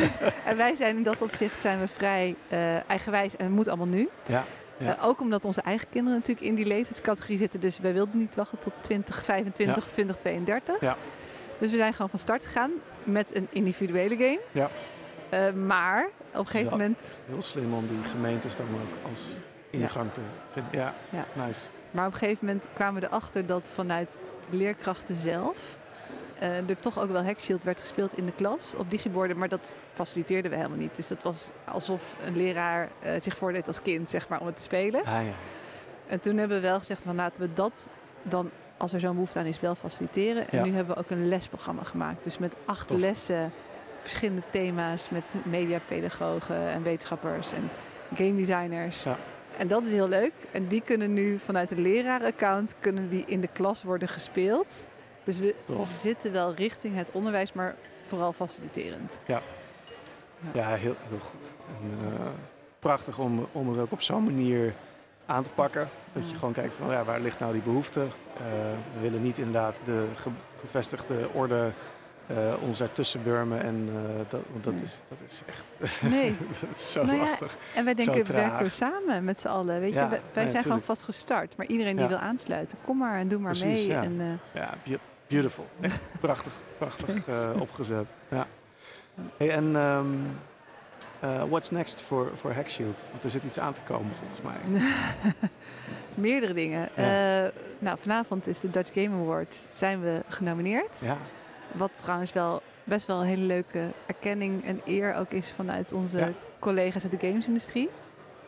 En wij zijn in dat opzicht zijn we vrij eh, eigenwijs en het moet allemaal nu. ja, Ja. Eh, ook omdat onze eigen kinderen natuurlijk in die leeftijdscategorie zitten. Dus wij wilden niet wachten tot 2025 Ja. of 2032. Ja. Dus we zijn gewoon van start gegaan met een individuele game. Ja. Eh, maar op een gegeven moment... heel slim om die gemeentes dan ook als ingang te vinden. Ja, Ja. nice. Maar op een gegeven moment kwamen we erachter dat vanuit leerkrachten zelf... eh, er toch ook wel Hackshield werd gespeeld in de klas op digiborden. Maar dat faciliteerden we helemaal niet. Dus dat was alsof een leraar eh, zich voordeed als kind, zeg maar, om het te spelen. Ah, ja. En toen hebben we wel gezegd van laten we dat dan, als er zo'n behoefte aan is, wel faciliteren. En Ja. nu hebben we ook een lesprogramma gemaakt. Dus met acht Tof. lessen, verschillende thema's met mediapedagogen en wetenschappers en game designers. Ja. En dat is heel leuk. En die kunnen nu vanuit een leraraccount kunnen die in de klas worden gespeeld. Dus we Tof. zitten wel richting het onderwijs, maar vooral faciliterend. Ja, heel, heel goed. En, eh, prachtig om, om het ook op zo'n manier aan te pakken. Dat je Ja. gewoon kijkt van ja, waar ligt nou die behoefte. Eh, we willen niet inderdaad de ge- gevestigde orde eh, ons burmen. En, eh, dat, want dat, Nee. is, dat is echt Nee. dat is zo Nou ja, lastig. En wij denken, traag. werken we samen met z'n allen. Weet Ja, je, wij, wij nee, zijn gewoon vast gestart. Maar iedereen die wil aansluiten, kom maar en doe maar Precies, mee. ja. En, eh, Ja, beau- beautiful. Echt prachtig, prachtig opgezet. Ja. Hey, en eh, what's next voor voor Hackshield? Want er zit iets aan te komen volgens mij. meerdere dingen. Ja. Nou, vanavond is de Dutch Game Award. Zijn we genomineerd. Ja, Wat trouwens wel best wel een hele leuke erkenning en eer ook is vanuit onze Ja. collega's uit de gamesindustrie.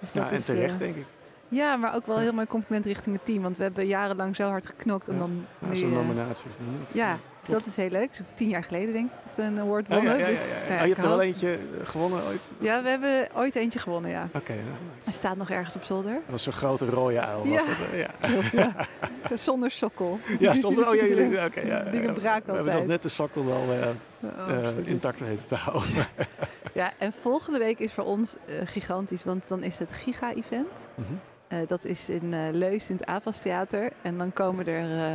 Dus ja en is, terecht eh, denk ik. Ja, maar ook wel heel mooi compliment richting het team. Want we hebben jarenlang zo hard geknokt. En dan Ja, nu, Zo'n eh, nominatie is niet. Ja, dus dat is heel leuk. Zo tien jaar geleden denk ik dat we een award Oh, wonnen. ja, ja, ja, Dus, ja. nou Oh, je hebt er wel eentje gewonnen ooit? Ja, we hebben ooit eentje gewonnen, ja. Oké, Hij nice. staat nog ergens op zolder. dat was zo'n grote rode uil. Was Ja. dat, ja. Klopt, ja. Zonder sokkel. ja, stond er. Oh ja, jullie. Oké, ja. Dingen braken We hebben nog net de sokkel wel eh, Oh, eh, intact weten te houden. Ja, en volgende week is voor ons eh, gigantisch, want dan is het Giga-event. Mhm. Eh, dat is in eh Leus in het Avas Theater. En dan komen er, eh,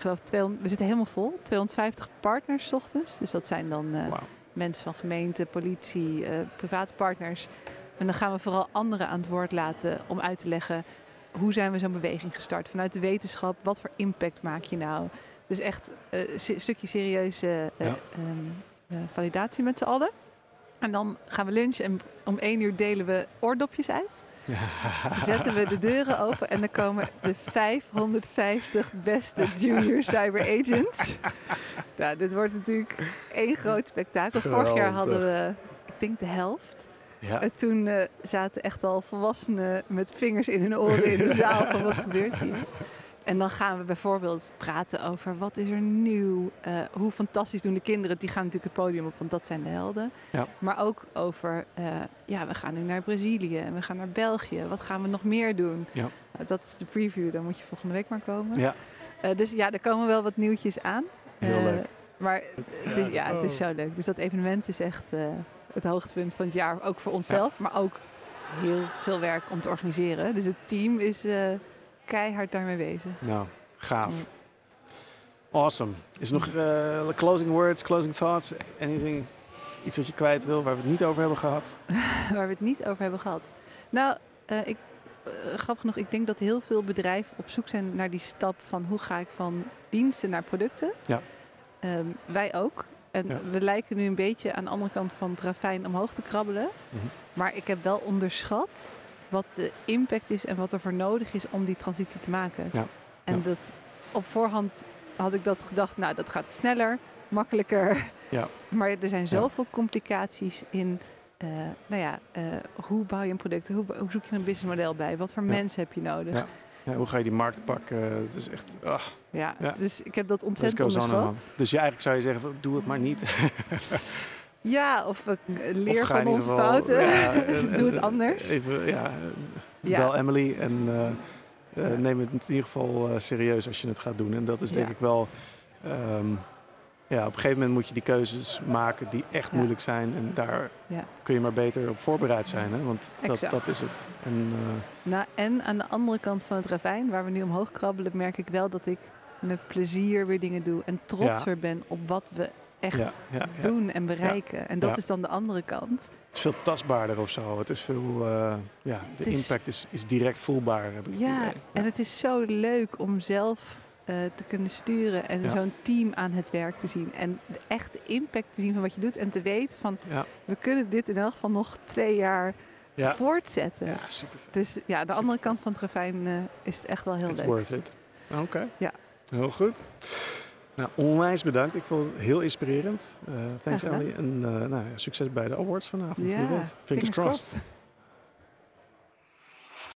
ik geloof, 200, we zitten helemaal vol. 250 partners ochtends. Dus dat zijn dan eh, mensen van gemeente, politie, eh, private partners. En dan gaan we vooral anderen aan het woord laten om uit te leggen hoe zijn we zo'n beweging gestart. Vanuit de wetenschap, wat voor impact maak je nou? Dus echt eh, een stukje serieuze eh, Ja. ehm, eh, validatie met z'n allen. En dan gaan we lunchen en om één uur delen we oordopjes uit. Zetten we de deuren open en dan komen de 550 beste junior cyber agents. Nou, dit wordt natuurlijk één groot spektakel. Vorig jaar hadden we, ik denk de helft. Ja. En toen eh, zaten echt al volwassenen met vingers in hun oren in de zaal van wat gebeurt hier. En dan gaan we bijvoorbeeld praten over wat is er nieuw, eh, hoe fantastisch doen de kinderen. Die gaan natuurlijk het podium op, want dat zijn de helden. Ja. Maar ook over, eh, ja, we gaan nu naar Brazilië en we gaan naar België. Wat gaan we nog meer doen? Ja. Nou, dat is de preview, dan moet je volgende week maar komen. Ja. Eh, dus ja, er komen wel wat nieuwtjes aan. Heel Eh, leuk. Maar het is, ja, het is Oh. zo leuk. Dus dat evenement is echt eh, het hoogtepunt van het jaar. Ook voor onszelf, maar ook heel veel werk om te organiseren. Dus het team is eh, keihard daarmee bezig. Nou, gaaf. Awesome. Is er nog eh, closing words, closing thoughts? Anything, iets wat je kwijt wil, waar we het niet over hebben gehad? Waar we het niet over hebben gehad. Nou, eh, ik, eh, grappig genoeg, ik denk dat heel veel bedrijven op zoek zijn naar die stap van hoe ga ik van diensten naar producten. Ja. Ehm, wij ook. En Ja. we lijken nu een beetje aan de andere kant van het ravijn omhoog te krabbelen. Mhm. Maar ik heb wel onderschat wat de impact is en wat er voor nodig is om die transitie te maken. Ja. En Ja. dat op voorhand had ik dat gedacht, nou dat gaat sneller, makkelijker. Ja. Maar er zijn zoveel complicaties in, eh, nou ja, eh, hoe bouw je een product? Hoe, hoe zoek je een businessmodel bij? Wat voor mensen heb je nodig? Ja. Hoe ga je die markt pakken? Het is echt... ah, Ja. dus ik heb dat ontzettend onderschat. on. Dus ja, eigenlijk zou je zeggen, doe het maar niet. Ja, of eh, leer Of van onze geval- fouten. ja, en- Doe het anders. Even, ja, eh, Ja. bel Emily en eh, eh, neem het in ieder geval eh, serieus als je het gaat doen. En dat is denk Ja. ik wel... ehm, ja, op een gegeven moment moet je die keuzes maken die echt moeilijk zijn. En daar kun je maar beter op voorbereid zijn. Hè? Want dat, dat is het. En, eh, Nou, en aan de andere kant van het ravijn, waar we nu omhoog krabbelen, merk ik wel dat ik met plezier weer dingen doe. En trotser ben op wat we echt ja, ja, ja. doen en bereiken. En dat is dan de andere kant. Het is veel tastbaarder of zo. Het is veel... eh, ja, de is- impact is, is direct voelbaar, heb ik het Ja, en het is zo leuk om zelf eh, te kunnen sturen en zo'n team aan het werk te zien. En de echte impact te zien van wat je doet. En te weten van, Ja. we kunnen dit in elk geval nog twee jaar Ja. voortzetten. Ja, super. Dus ja, de andere kant van het ravijn eh, is het echt wel heel It's leuk. worth it. Oké. Ja. Heel goed. Nou, onwijs bedankt. Ik vond het heel inspirerend. Eh thanks. Ellie. En eh, nou, succes bij de awards vanavond. Ja. Fingers, fingers crossed. crossed.